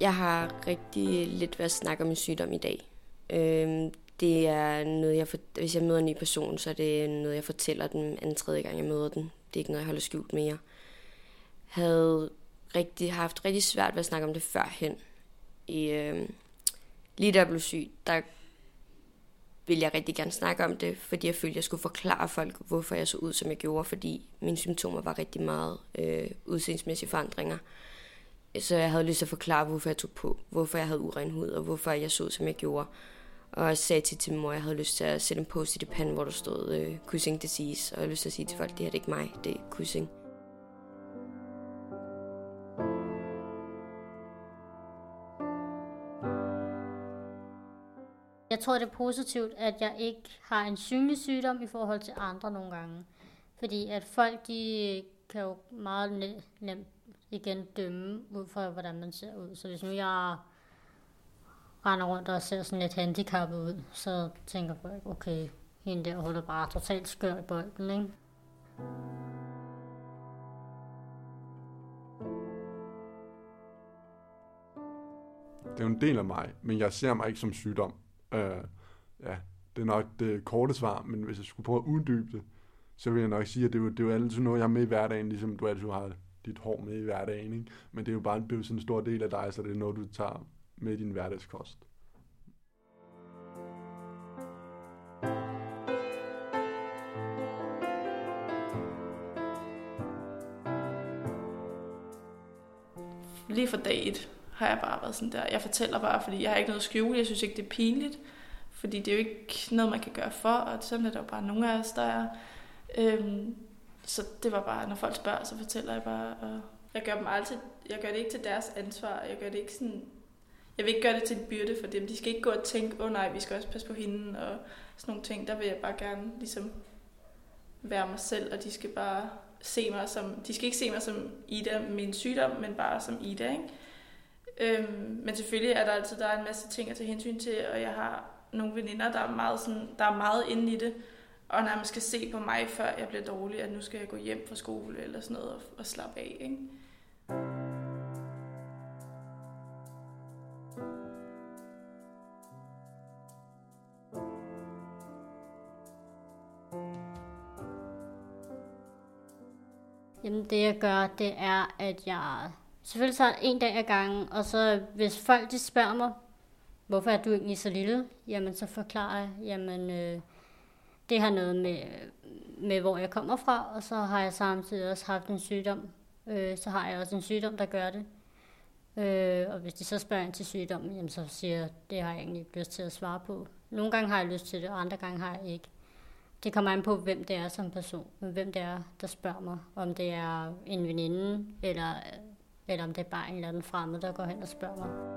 Jeg har rigtig lidt ved at snakke om min sygdom i dag. Øhm, det er noget, jeg for, hvis jeg møder en ny person, så er det noget, jeg fortæller den anden tredje gang, jeg møder den. Det er ikke noget, jeg holder skjult mere. Jeg havde rigtig, haft rigtig svært ved at snakke om det førhen. I, øhm, lige da jeg blev syg, der ville jeg rigtig gerne snakke om det, fordi jeg følte, at jeg skulle forklare folk, hvorfor jeg så ud, som jeg gjorde, fordi mine symptomer var rigtig meget øh, udseendsmæssige forandringer. Så jeg havde lyst til at forklare, hvorfor jeg tog på, hvorfor jeg havde uren hud, og hvorfor jeg så ud, som jeg gjorde. Og jeg sagde til, til min mor, at jeg havde lyst til at sætte en post i det pande, hvor der stod øh, Cushing disease. Og jeg havde lyst til at sige til folk, det her det er ikke mig, det er Cushing. Jeg tror, det er positivt, at jeg ikke har en synlig sygdom i forhold til andre nogle gange. Fordi at folk, de kan jo meget nemt igen dømme ud fra, hvordan man ser ud. Så hvis nu jeg render rundt og ser sådan lidt handicappet ud, så tænker folk, okay, hende der holder bare totalt skør i bolden, ikke? Det er jo en del af mig, men jeg ser mig ikke som sygdom. Øh, ja, det er nok det korte svar, men hvis jeg skulle prøve at uddybe det, så vil jeg nok sige, at det er jo, det er jo altid noget, jeg har med i hverdagen, ligesom du altid har dit hår med i hverdagen. Ikke? Men det er jo bare blevet sådan en stor del af dig, så det er noget, du tager med i din hverdagskost. Lige fra dag et har jeg bare været sådan der. Jeg fortæller bare, fordi jeg har ikke noget at skjule. Jeg synes ikke, det er pinligt. Fordi det er jo ikke noget, man kan gøre for, og sådan er der jo bare nogle af os, der er. Øhm, så det var bare, når folk spørger, så fortæller jeg bare. Og jeg gør dem altid, jeg gør det ikke til deres ansvar. Jeg gør det ikke sådan, jeg vil ikke gøre det til en byrde for dem. De skal ikke gå og tænke, åh oh, nej, vi skal også passe på hende og sådan nogle ting. Der vil jeg bare gerne ligesom være mig selv, og de skal bare se mig som, de skal ikke se mig som Ida med min sygdom, men bare som Ida, ikke? Øhm, men selvfølgelig er der altid der er en masse ting at tage hensyn til, og jeg har nogle veninder, der er meget, sådan, der er meget inde i det, og når man skal se på mig, før jeg bliver dårlig, at nu skal jeg gå hjem fra skole eller sådan noget og, og slappe af. Ikke? Jamen det jeg gør, det er, at jeg selvfølgelig tager en dag ad gangen, og så hvis folk de spørger mig, hvorfor er du egentlig så lille, jamen så forklarer jeg, jamen øh, det har noget med, med, hvor jeg kommer fra, og så har jeg samtidig også haft en sygdom. Øh, så har jeg også en sygdom, der gør det. Øh, og hvis de så spørger ind til sygdommen, jamen, så siger jeg, det har jeg egentlig ikke lyst til at svare på. Nogle gange har jeg lyst til det, og andre gange har jeg ikke. Det kommer an på, hvem det er som person, hvem det er, der spørger mig. Om det er en veninde, eller, eller om det er bare en eller anden fremmed, der går hen og spørger mig.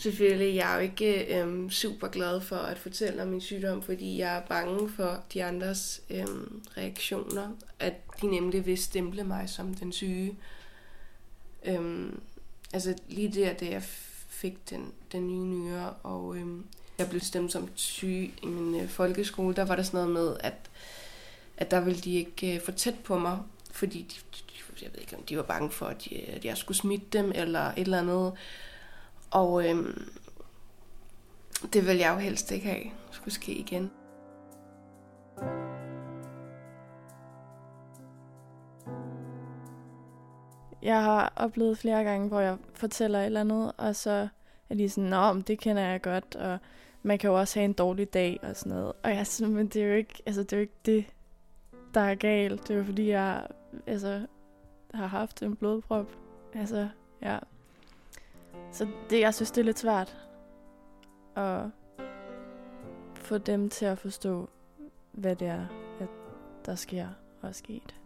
Selvfølgelig, jeg er jo ikke øhm, super glad for at fortælle om min sygdom, fordi jeg er bange for de andres øhm, reaktioner, at de nemlig vil stemple mig som den syge. Øhm, altså lige der, da jeg fik den, den nye nyre, og øhm, jeg blev stemt som syg i min øh, folkeskole, der var der sådan noget med, at, at der ville de ikke øh, få tæt på mig, fordi de, de, jeg ved ikke, om de var bange for, at, de, at jeg skulle smitte dem, eller et eller andet. Og øh, det vil jeg jo helst ikke have skulle ske igen. Jeg har oplevet flere gange, hvor jeg fortæller et eller andet, og så er de sådan, Nå, men det kender jeg godt, og man kan jo også have en dårlig dag og sådan noget. Og jeg synes, men det er jo ikke, altså, det er jo ikke det, der er galt. Det er jo fordi, jeg altså, har haft en blodprop. Altså, ja. Så det, jeg synes, det er lidt svært at få dem til at forstå, hvad det er, at der sker og er sket.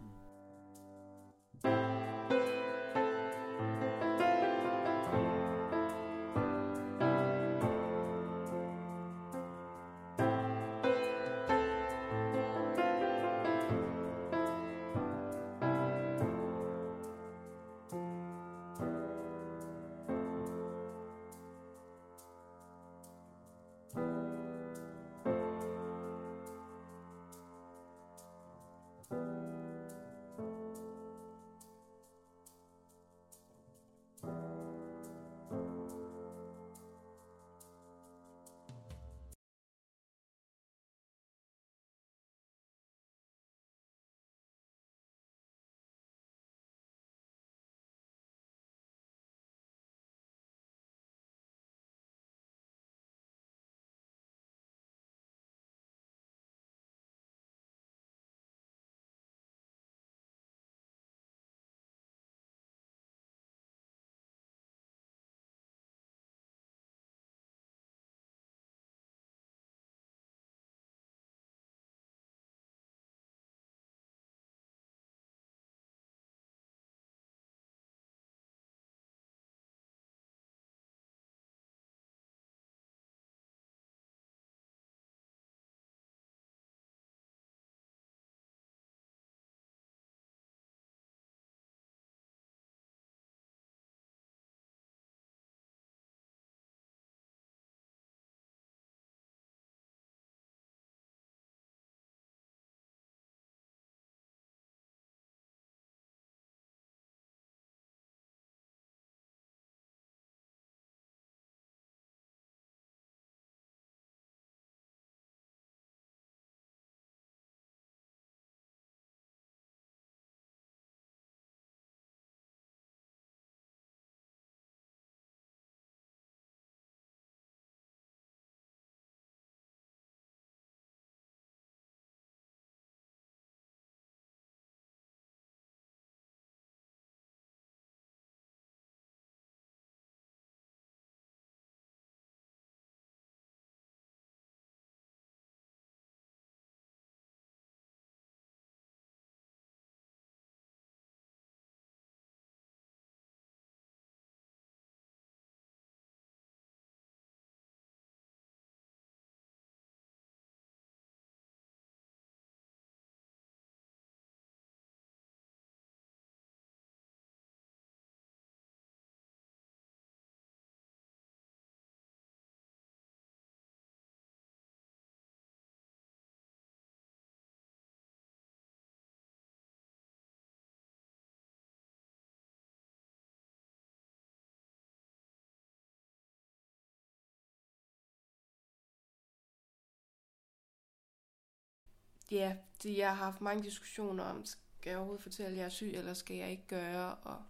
Ja, det, jeg har haft mange diskussioner om, skal jeg overhovedet fortælle, at jeg er syg, eller skal jeg ikke gøre, og